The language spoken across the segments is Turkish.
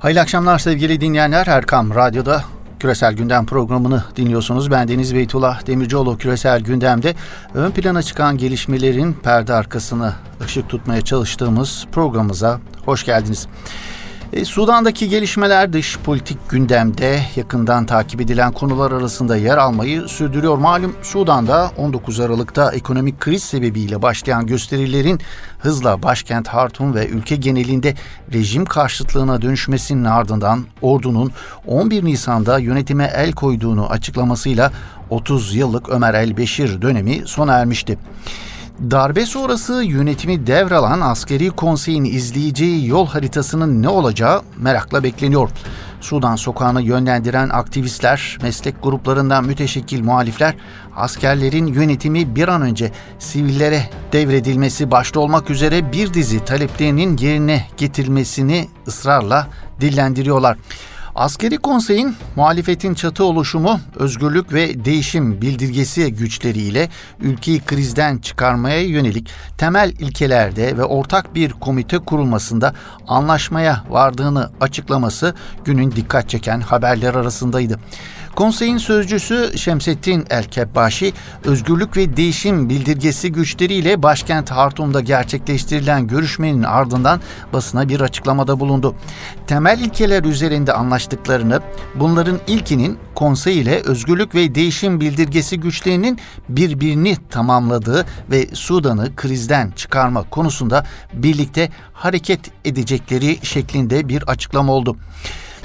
Hayırlı akşamlar sevgili dinleyenler. Erkam Radyo'da Küresel Gündem programını dinliyorsunuz. Ben Deniz Beytullah Demircioğlu Küresel Gündem'de ön plana çıkan gelişmelerin perde arkasını ışık tutmaya çalıştığımız programımıza hoş geldiniz. E, Sudan'daki gelişmeler dış politik gündemde yakından takip edilen konular arasında yer almayı sürdürüyor. Malum Sudan'da 19 Aralık'ta ekonomik kriz sebebiyle başlayan gösterilerin hızla başkent Hartum ve ülke genelinde rejim karşıtlığına dönüşmesinin ardından ordunun 11 Nisan'da yönetime el koyduğunu açıklamasıyla 30 yıllık Ömer El Beşir dönemi sona ermişti. Darbe sonrası yönetimi devralan askeri konseyin izleyeceği yol haritasının ne olacağı merakla bekleniyor. Sudan sokağını yönlendiren aktivistler, meslek gruplarından müteşekkil muhalifler, askerlerin yönetimi bir an önce sivillere devredilmesi başta olmak üzere bir dizi taleplerinin yerine getirilmesini ısrarla dillendiriyorlar. Askeri konseyin muhalefetin çatı oluşumu, özgürlük ve değişim bildirgesi güçleriyle ülkeyi krizden çıkarmaya yönelik temel ilkelerde ve ortak bir komite kurulmasında anlaşmaya vardığını açıklaması günün dikkat çeken haberler arasındaydı. Konseyin sözcüsü Şemsettin El-Kebbaşi, özgürlük ve değişim bildirgesi güçleriyle başkent Hartum'da gerçekleştirilen görüşmenin ardından basına bir açıklamada bulundu. Temel ilkeler üzerinde anlaştıklarını, bunların ilkinin konsey ile özgürlük ve değişim bildirgesi güçlerinin birbirini tamamladığı ve Sudan'ı krizden çıkarma konusunda birlikte hareket edecekleri şeklinde bir açıklama oldu.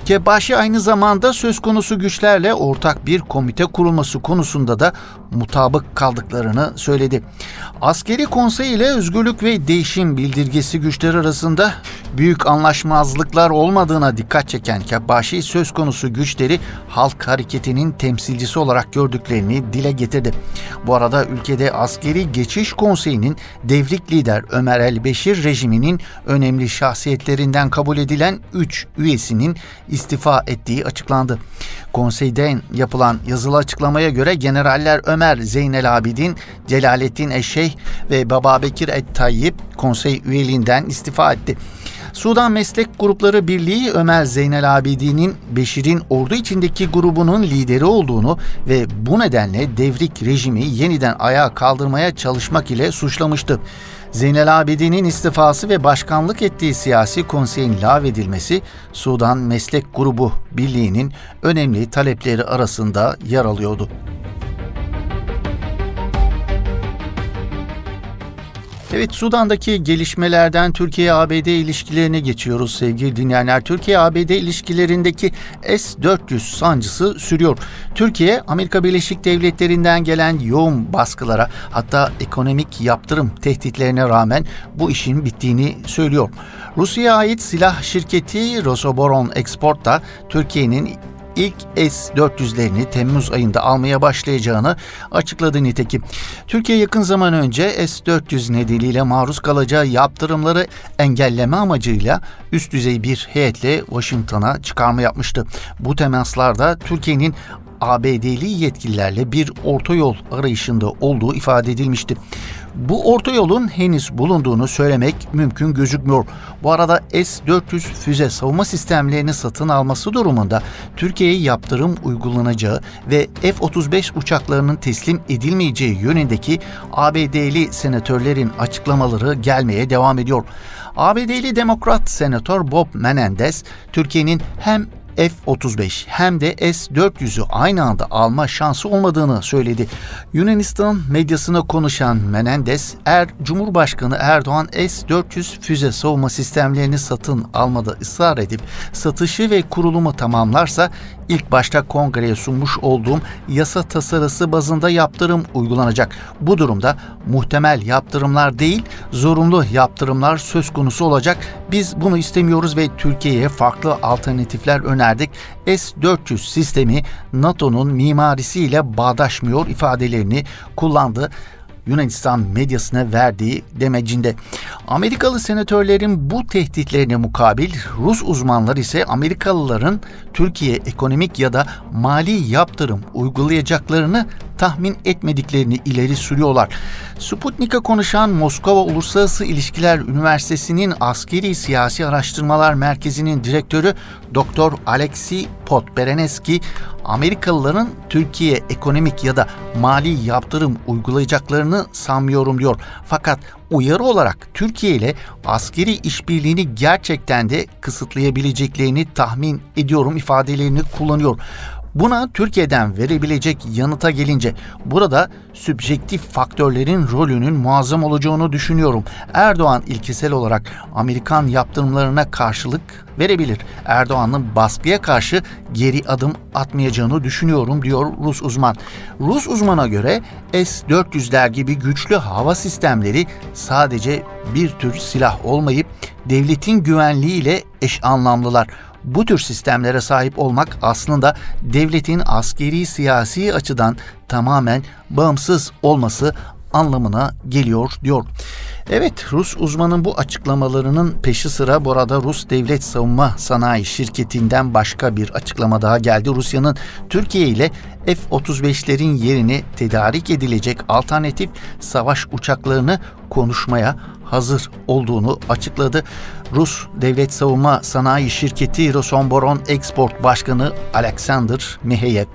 Kebaşi aynı zamanda söz konusu güçlerle ortak bir komite kurulması konusunda da mutabık kaldıklarını söyledi. Askeri konsey ile özgürlük ve değişim bildirgesi güçleri arasında büyük anlaşmazlıklar olmadığına dikkat çeken Kebaşi söz konusu güçleri halk hareketinin temsilcisi olarak gördüklerini dile getirdi. Bu arada ülkede askeri geçiş konseyinin devrik lider Ömer El Beşir rejiminin önemli şahsiyetlerinden kabul edilen 3 üyesinin istifa ettiği açıklandı. Konseyden yapılan yazılı açıklamaya göre generaller Ömer Zeynel Abidin, Celalettin Eşşeyh ve Bababekir Et-Tayyip konsey üyeliğinden istifa etti. Sudan Meslek Grupları Birliği Ömer Zeynel Abidin'in Beşir'in ordu içindeki grubunun lideri olduğunu ve bu nedenle devrik rejimi yeniden ayağa kaldırmaya çalışmak ile suçlamıştı. Zeynel Abidin'in istifası ve başkanlık ettiği siyasi konseyin lağvedilmesi Sudan Meslek Grubu Birliği'nin önemli talepleri arasında yer alıyordu. Evet Sudan'daki gelişmelerden Türkiye-ABD ilişkilerine geçiyoruz sevgili dinleyenler. Türkiye-ABD ilişkilerindeki S-400 sancısı sürüyor. Türkiye Amerika Birleşik Devletleri'nden gelen yoğun baskılara hatta ekonomik yaptırım tehditlerine rağmen bu işin bittiğini söylüyor. Rusya'ya ait silah şirketi Rosoboron Export da Türkiye'nin ilk S-400'lerini Temmuz ayında almaya başlayacağını açıkladı nitekim. Türkiye yakın zaman önce S-400 nedeniyle maruz kalacağı yaptırımları engelleme amacıyla üst düzey bir heyetle Washington'a çıkarma yapmıştı. Bu temaslarda Türkiye'nin ABD'li yetkililerle bir orta yol arayışında olduğu ifade edilmişti. Bu orta yolun henüz bulunduğunu söylemek mümkün gözükmüyor. Bu arada S-400 füze savunma sistemlerini satın alması durumunda Türkiye'ye yaptırım uygulanacağı ve F-35 uçaklarının teslim edilmeyeceği yönündeki ABD'li senatörlerin açıklamaları gelmeye devam ediyor. ABD'li Demokrat Senatör Bob Menendez, Türkiye'nin hem F-35 hem de S-400'ü aynı anda alma şansı olmadığını söyledi. Yunanistan medyasına konuşan Menendez, eğer Cumhurbaşkanı Erdoğan S-400 füze savunma sistemlerini satın almada ısrar edip satışı ve kurulumu tamamlarsa ilk başta kongreye sunmuş olduğum yasa tasarısı bazında yaptırım uygulanacak. Bu durumda muhtemel yaptırımlar değil, zorunlu yaptırımlar söz konusu olacak. Biz bunu istemiyoruz ve Türkiye'ye farklı alternatifler önerdik. S-400 sistemi NATO'nun mimarisiyle bağdaşmıyor ifadelerini kullandı. Yunanistan medyasına verdiği demecinde. Amerikalı senatörlerin bu tehditlerine mukabil Rus uzmanlar ise Amerikalıların Türkiye ekonomik ya da mali yaptırım uygulayacaklarını tahmin etmediklerini ileri sürüyorlar. Sputnik'e konuşan Moskova Uluslararası İlişkiler Üniversitesi'nin Askeri Siyasi Araştırmalar Merkezi'nin direktörü Dr. Alexey Podbereneski, Amerikalıların Türkiye ekonomik ya da mali yaptırım uygulayacaklarını sanmıyorum diyor. Fakat uyarı olarak Türkiye ile askeri işbirliğini gerçekten de kısıtlayabileceklerini tahmin ediyorum ifadelerini kullanıyor. Buna Türkiye'den verebilecek yanıta gelince burada sübjektif faktörlerin rolünün muazzam olacağını düşünüyorum. Erdoğan ilkesel olarak Amerikan yaptırımlarına karşılık verebilir. Erdoğan'ın baskıya karşı geri adım atmayacağını düşünüyorum diyor Rus uzman. Rus uzmana göre S-400'ler gibi güçlü hava sistemleri sadece bir tür silah olmayıp devletin güvenliğiyle eş anlamlılar bu tür sistemlere sahip olmak aslında devletin askeri siyasi açıdan tamamen bağımsız olması anlamına geliyor diyor. Evet Rus uzmanın bu açıklamalarının peşi sıra bu arada Rus Devlet Savunma Sanayi Şirketi'nden başka bir açıklama daha geldi. Rusya'nın Türkiye ile F-35'lerin yerini tedarik edilecek alternatif savaş uçaklarını konuşmaya hazır olduğunu açıkladı. Rus Devlet Savunma Sanayi Şirketi Rosoboron Export Başkanı Alexander Miheyev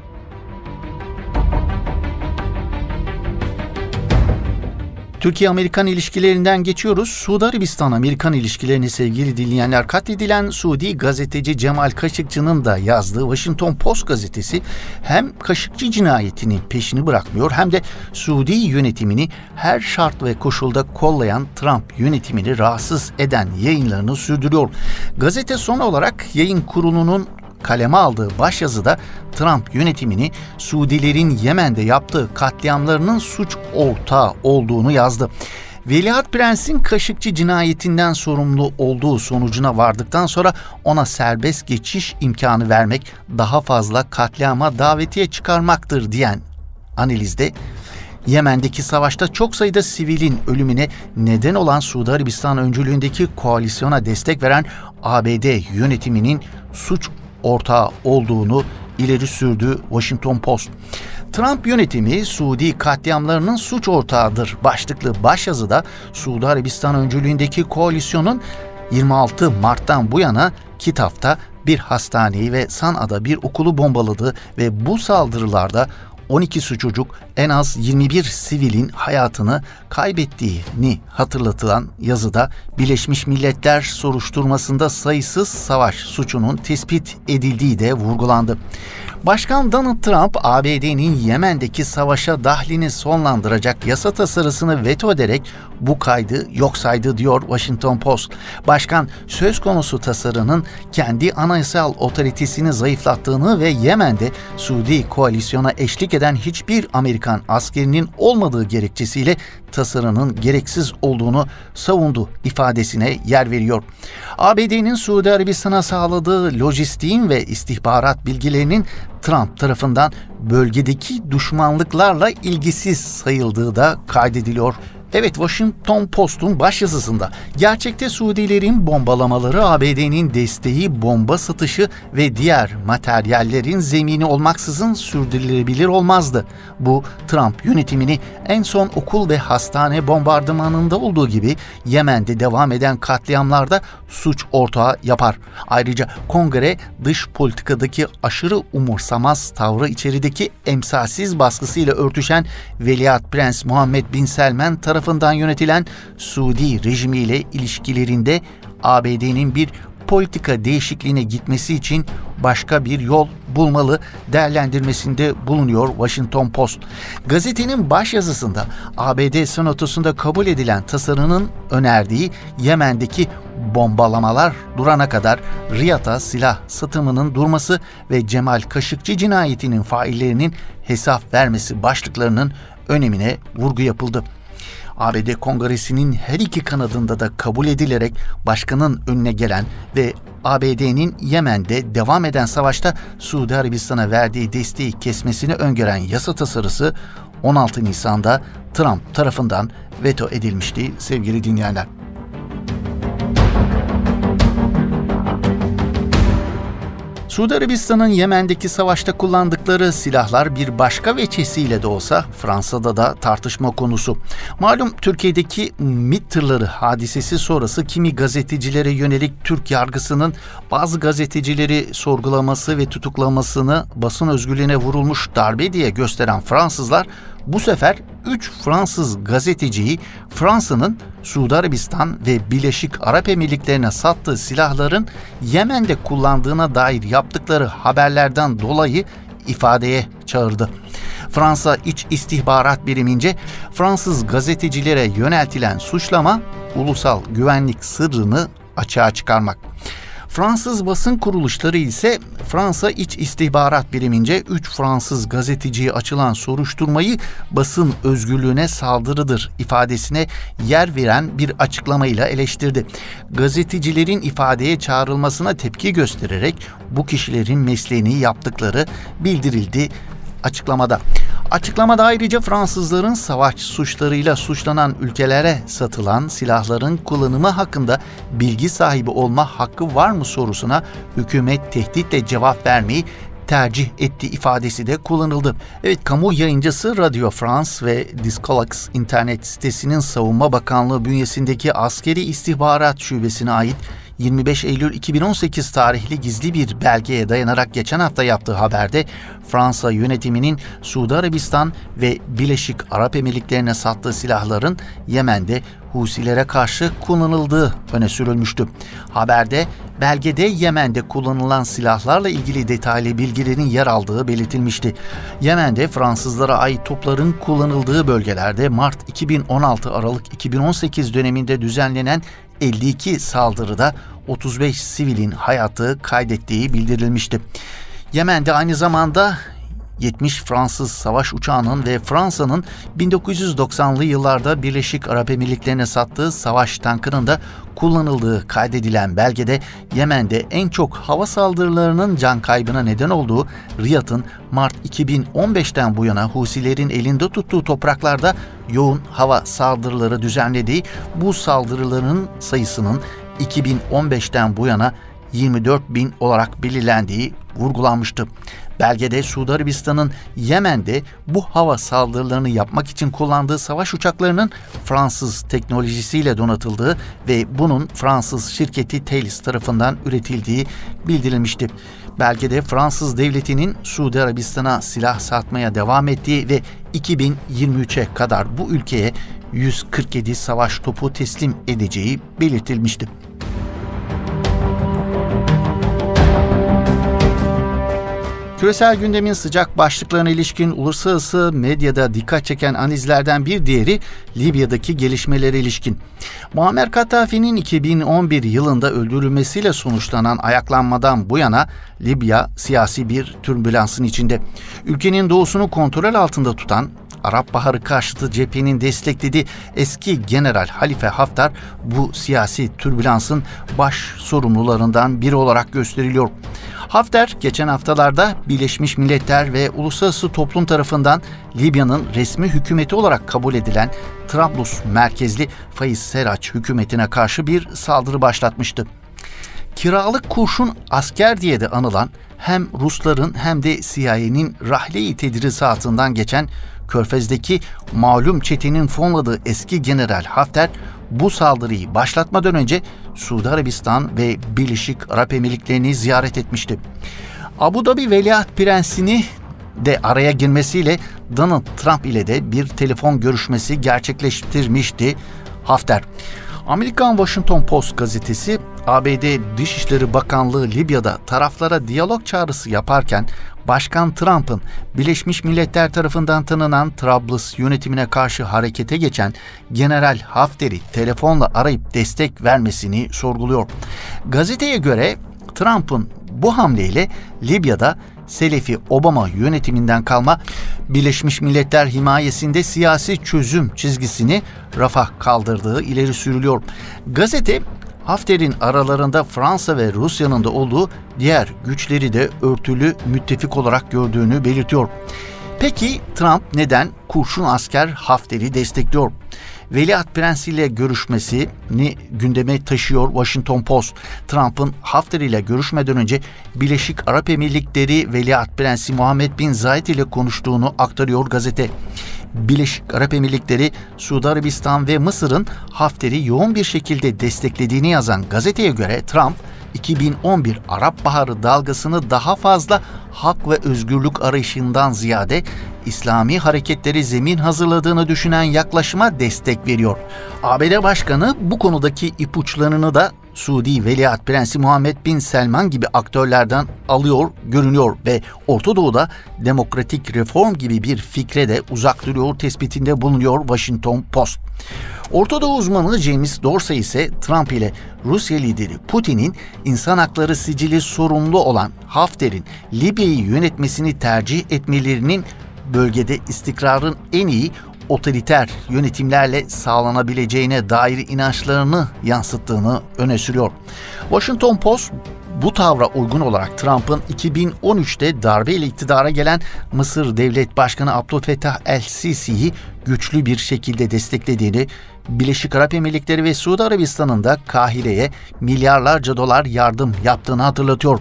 Türkiye-Amerikan ilişkilerinden geçiyoruz. Suudi Arabistan-Amerikan ilişkilerini sevgili dinleyenler katledilen Suudi gazeteci Cemal Kaşıkçı'nın da yazdığı Washington Post gazetesi hem Kaşıkçı cinayetinin peşini bırakmıyor hem de Suudi yönetimini her şart ve koşulda kollayan Trump yönetimini rahatsız eden yayınlarını sürdürüyor. Gazete son olarak yayın kurulunun kaleme aldığı başyazıda Trump yönetimini Suudilerin Yemen'de yaptığı katliamlarının suç ortağı olduğunu yazdı. Veliaht Prens'in Kaşıkçı cinayetinden sorumlu olduğu sonucuna vardıktan sonra ona serbest geçiş imkanı vermek daha fazla katliama davetiye çıkarmaktır diyen analizde Yemen'deki savaşta çok sayıda sivilin ölümüne neden olan Suudi Arabistan öncülüğündeki koalisyona destek veren ABD yönetiminin suç ortağı olduğunu ileri sürdü Washington Post. Trump yönetimi Suudi katliamlarının suç ortağıdır başlıklı başyazıda Suudi Arabistan öncülüğündeki koalisyonun 26 Mart'tan bu yana Kitaf'ta bir hastaneyi ve Sana'da bir okulu bombaladı ve bu saldırılarda 12 çocuk en az 21 sivilin hayatını kaybettiğini hatırlatılan yazıda Birleşmiş Milletler soruşturmasında sayısız savaş suçunun tespit edildiği de vurgulandı. Başkan Donald Trump, ABD'nin Yemen'deki savaşa dahlini sonlandıracak yasa tasarısını veto ederek bu kaydı yok saydı diyor Washington Post. Başkan söz konusu tasarının kendi anayasal otoritesini zayıflattığını ve Yemen'de Suudi koalisyona eşlik eden hiçbir Amerikan askerinin olmadığı gerekçesiyle tasarının gereksiz olduğunu savundu ifadesine yer veriyor. ABD'nin Suudi Arabistan'a sağladığı lojistiğin ve istihbarat bilgilerinin Trump tarafından bölgedeki düşmanlıklarla ilgisiz sayıldığı da kaydediliyor. Evet Washington Post'un başyazısında gerçekte Suudilerin bombalamaları ABD'nin desteği, bomba satışı ve diğer materyallerin zemini olmaksızın sürdürülebilir olmazdı. Bu Trump yönetimini en son okul ve hastane bombardımanında olduğu gibi Yemen'de devam eden katliamlarda suç ortağı yapar. Ayrıca kongre dış politikadaki aşırı umursamaz tavrı içerideki emsalsiz baskısıyla örtüşen Veliaht Prens Muhammed Bin Selman tarafından tarafından yönetilen Suudi rejimiyle ilişkilerinde ABD'nin bir politika değişikliğine gitmesi için başka bir yol bulmalı değerlendirmesinde bulunuyor Washington Post. Gazetenin başyazısında ABD Senatosu'nda kabul edilen tasarının önerdiği Yemen'deki bombalamalar durana kadar Riyad'a silah satımının durması ve Cemal Kaşıkçı cinayetinin faillerinin hesap vermesi başlıklarının önemine vurgu yapıldı. ABD Kongresi'nin her iki kanadında da kabul edilerek başkanın önüne gelen ve ABD'nin Yemen'de devam eden savaşta Suudi Arabistan'a verdiği desteği kesmesini öngören yasa tasarısı 16 Nisan'da Trump tarafından veto edilmişti sevgili dinleyenler. Suudi Arabistan'ın Yemen'deki savaşta kullandıkları silahlar bir başka veçesiyle de olsa Fransa'da da tartışma konusu. Malum Türkiye'deki MİT tırları hadisesi sonrası kimi gazetecilere yönelik Türk yargısının bazı gazetecileri sorgulaması ve tutuklamasını basın özgürlüğüne vurulmuş darbe diye gösteren Fransızlar bu sefer 3 Fransız gazeteciyi Fransa'nın Suudi Arabistan ve Birleşik Arap Emirlikleri'ne sattığı silahların Yemen'de kullandığına dair yaptıkları haberlerden dolayı ifadeye çağırdı. Fransa İç İstihbarat Birimince Fransız gazetecilere yöneltilen suçlama ulusal güvenlik sırrını açığa çıkarmak. Fransız basın kuruluşları ise Fransa İç İstihbarat Birimince 3 Fransız gazeteciye açılan soruşturmayı basın özgürlüğüne saldırıdır ifadesine yer veren bir açıklamayla eleştirdi. Gazetecilerin ifadeye çağrılmasına tepki göstererek bu kişilerin mesleğini yaptıkları bildirildi açıklamada. Açıklamada ayrıca Fransızların savaş suçlarıyla suçlanan ülkelere satılan silahların kullanımı hakkında bilgi sahibi olma hakkı var mı sorusuna hükümet tehditle cevap vermeyi tercih etti ifadesi de kullanıldı. Evet kamu yayıncısı Radio France ve Discolax internet sitesinin Savunma Bakanlığı bünyesindeki askeri istihbarat şubesine ait 25 Eylül 2018 tarihli gizli bir belgeye dayanarak geçen hafta yaptığı haberde Fransa yönetiminin Suudi Arabistan ve Birleşik Arap Emirlikleri'ne sattığı silahların Yemen'de Husilere karşı kullanıldığı öne sürülmüştü. Haberde belgede Yemen'de kullanılan silahlarla ilgili detaylı bilgilerin yer aldığı belirtilmişti. Yemen'de Fransızlara ait topların kullanıldığı bölgelerde Mart 2016 Aralık 2018 döneminde düzenlenen 52 saldırıda 35 sivilin hayatı kaydettiği bildirilmişti. Yemen'de aynı zamanda 70 Fransız savaş uçağının ve Fransa'nın 1990'lı yıllarda Birleşik Arap Emirlikleri'ne sattığı savaş tankının da kullanıldığı kaydedilen belgede Yemen'de en çok hava saldırılarının can kaybına neden olduğu Riyad'ın Mart 2015'ten bu yana Husilerin elinde tuttuğu topraklarda yoğun hava saldırıları düzenlediği bu saldırıların sayısının 2015'ten bu yana 24 bin olarak belirlendiği vurgulanmıştı. Belgede Suudi Arabistan'ın Yemen'de bu hava saldırılarını yapmak için kullandığı savaş uçaklarının Fransız teknolojisiyle donatıldığı ve bunun Fransız şirketi Thales tarafından üretildiği bildirilmişti. Belgede Fransız devletinin Suudi Arabistan'a silah satmaya devam ettiği ve 2023'e kadar bu ülkeye 147 savaş topu teslim edeceği belirtilmişti. Küresel gündemin sıcak başlıklarına ilişkin uluslararası medyada dikkat çeken analizlerden bir diğeri Libya'daki gelişmelere ilişkin. Muammer Kaddafi'nin 2011 yılında öldürülmesiyle sonuçlanan ayaklanmadan bu yana Libya siyasi bir türbülansın içinde. Ülkenin doğusunu kontrol altında tutan Arap Baharı karşıtı cephenin desteklediği eski General Halife Haftar bu siyasi türbülansın baş sorumlularından biri olarak gösteriliyor. Hafter geçen haftalarda Birleşmiş Milletler ve uluslararası toplum tarafından Libya'nın resmi hükümeti olarak kabul edilen Trablus merkezli Faiz Seraç hükümetine karşı bir saldırı başlatmıştı. Kiralık kurşun asker diye de anılan hem Rusların hem de CIA'nin rahle-i tedrisatından geçen Körfez'deki malum çetenin fonladığı eski General Hafter bu saldırıyı başlatmadan önce Suudi Arabistan ve Birleşik Arap Emirlikleri'ni ziyaret etmişti. Abu Dhabi Veliaht Prensini de araya girmesiyle Donald Trump ile de bir telefon görüşmesi gerçekleştirmişti Hafter. Amerikan Washington Post gazetesi ABD Dışişleri Bakanlığı Libya'da taraflara diyalog çağrısı yaparken Başkan Trump'ın Birleşmiş Milletler tarafından tanınan Trablus yönetimine karşı harekete geçen General Hafter'i telefonla arayıp destek vermesini sorguluyor. Gazeteye göre Trump'ın bu hamleyle Libya'da Selefi Obama yönetiminden kalma Birleşmiş Milletler himayesinde siyasi çözüm çizgisini rafa kaldırdığı ileri sürülüyor. Gazete Hafter'in aralarında Fransa ve Rusya'nın da olduğu diğer güçleri de örtülü müttefik olarak gördüğünü belirtiyor. Peki Trump neden kurşun asker Hafter'i destekliyor? Veliaht Prens ile görüşmesini gündeme taşıyor Washington Post. Trump'ın Hafter ile görüşmeden önce Birleşik Arap Emirlikleri Veliaht Prensi Muhammed Bin Zayed ile konuştuğunu aktarıyor gazete. Birleşik Arap Emirlikleri, Suudi Arabistan ve Mısır'ın Hafter'i yoğun bir şekilde desteklediğini yazan gazeteye göre Trump, 2011 Arap Baharı dalgasını daha fazla hak ve özgürlük arayışından ziyade İslami hareketleri zemin hazırladığını düşünen yaklaşıma destek veriyor. ABD Başkanı bu konudaki ipuçlarını da Suudi Veliaht Prensi Muhammed Bin Selman gibi aktörlerden alıyor, görünüyor ve Orta Doğu'da demokratik reform gibi bir fikre de uzak duruyor tespitinde bulunuyor Washington Post. Orta Doğu uzmanı James Dorsey ise Trump ile Rusya lideri Putin'in insan hakları sicili sorumlu olan Hafter'in Libya'yı yönetmesini tercih etmelerinin bölgede istikrarın en iyi otoriter yönetimlerle sağlanabileceğine dair inançlarını yansıttığını öne sürüyor. Washington Post bu tavra uygun olarak Trump'ın 2013'te darbeyle iktidara gelen Mısır Devlet Başkanı Abdülfettah el-Sisi'yi güçlü bir şekilde desteklediğini, Birleşik Arap Emirlikleri ve Suudi Arabistan'ın da Kahire'ye milyarlarca dolar yardım yaptığını hatırlatıyor.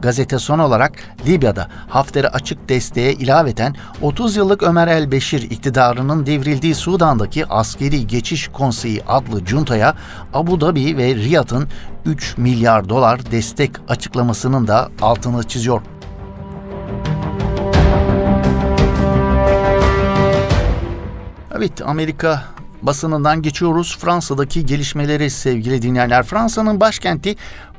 Gazete son olarak Libya'da Hafter'e açık desteğe ilaveten 30 yıllık Ömer el-Beşir iktidarının devrildiği Sudan'daki Askeri Geçiş Konseyi adlı cuntaya Abu Dhabi ve Riyad'ın 3 milyar dolar destek açıklamasının da altını çiziyor. Evet Amerika basınından geçiyoruz. Fransa'daki gelişmeleri sevgili dinleyenler. Fransa'nın başkenti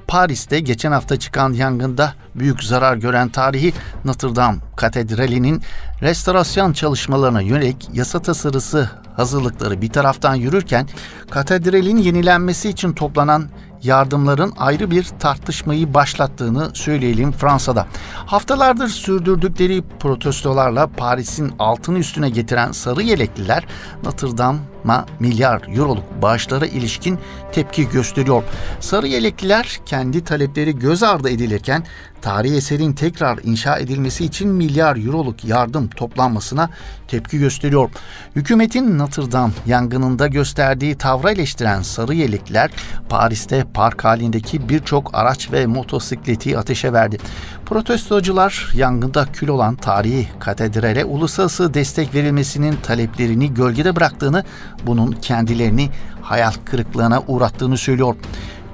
Paris'te geçen hafta çıkan yangında büyük zarar gören tarihi Notre Dame Katedrali'nin restorasyon çalışmalarına yönelik yasa tasarısı hazırlıkları bir taraftan yürürken katedralin yenilenmesi için toplanan yardımların ayrı bir tartışmayı başlattığını söyleyelim Fransa'da. Haftalardır sürdürdükleri protestolarla Paris'in altını üstüne getiren sarı yelekliler Notre Dame'a milyar euroluk bağışlara ilişkin tepki gösteriyor. Sarı yelekliler kendi talepleri göz ardı edilirken tarihi eserin tekrar inşa edilmesi için milyar euroluk yardım toplanmasına tepki gösteriyor. Hükümetin Notre Dame yangınında gösterdiği tavra eleştiren sarı yelekliler Paris'te park halindeki birçok araç ve motosikleti ateşe verdi. Protestocular yangında kül olan tarihi katedrale uluslararası destek verilmesinin taleplerini gölgede bıraktığını, bunun kendilerini hayal kırıklığına uğrattığını söylüyor.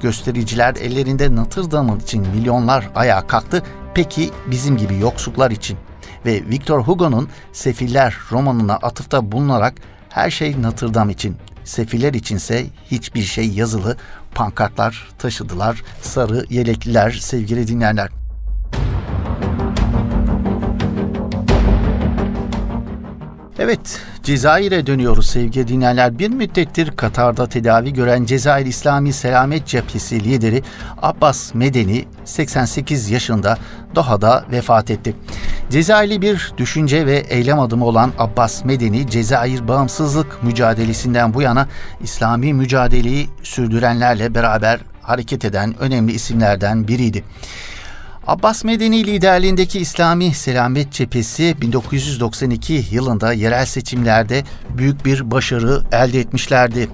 Göstericiler ellerinde Notre Dame için milyonlar ayağa kalktı. Peki bizim gibi yoksuklar için? Ve Victor Hugo'nun Sefiller romanına atıfta bulunarak her şey Notre Dame için. Sefiller içinse hiçbir şey yazılı pankartlar taşıdılar. Sarı yelekliler sevgili dinleyenler. Evet, Cezayir'e dönüyoruz sevgili dinleyenler. Bir müddettir Katar'da tedavi gören Cezayir İslami Selamet Cephesi lideri Abbas Medeni 88 yaşında Doha'da vefat etti. Cezayirli bir düşünce ve eylem adımı olan Abbas Medeni, Cezayir bağımsızlık mücadelesinden bu yana İslami mücadeleyi sürdürenlerle beraber hareket eden önemli isimlerden biriydi. Abbas Medeni liderliğindeki İslami Selamet Cephesi 1992 yılında yerel seçimlerde büyük bir başarı elde etmişlerdi.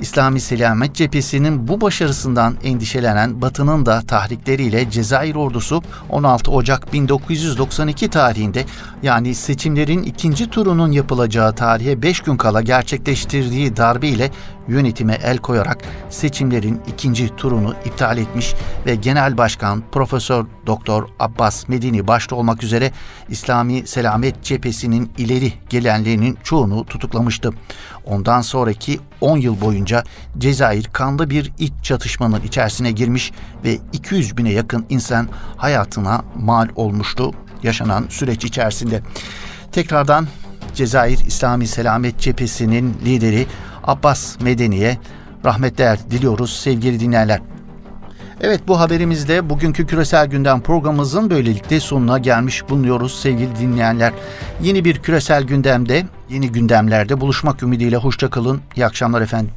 İslami Selamet Cephesi'nin bu başarısından endişelenen Batı'nın da tahrikleriyle Cezayir ordusu 16 Ocak 1992 tarihinde yani seçimlerin ikinci turunun yapılacağı tarihe 5 gün kala gerçekleştirdiği darbe ile yönetime el koyarak seçimlerin ikinci turunu iptal etmiş ve Genel Başkan Profesör Doktor Abbas Medini başta olmak üzere İslami Selamet Cephesi'nin ileri gelenlerinin çoğunu tutuklamıştı. Ondan sonraki 10 yıl boyunca Cezayir kanlı bir iç çatışmanın içerisine girmiş ve 200 bine yakın insan hayatına mal olmuştu yaşanan süreç içerisinde. Tekrardan Cezayir İslami Selamet Cephesi'nin lideri Abbas Medeni'ye rahmetler diliyoruz sevgili dinleyenler. Evet bu haberimizde bugünkü küresel gündem programımızın böylelikle sonuna gelmiş bulunuyoruz sevgili dinleyenler. Yeni bir küresel gündemde, yeni gündemlerde buluşmak ümidiyle hoşçakalın. İyi akşamlar efendim.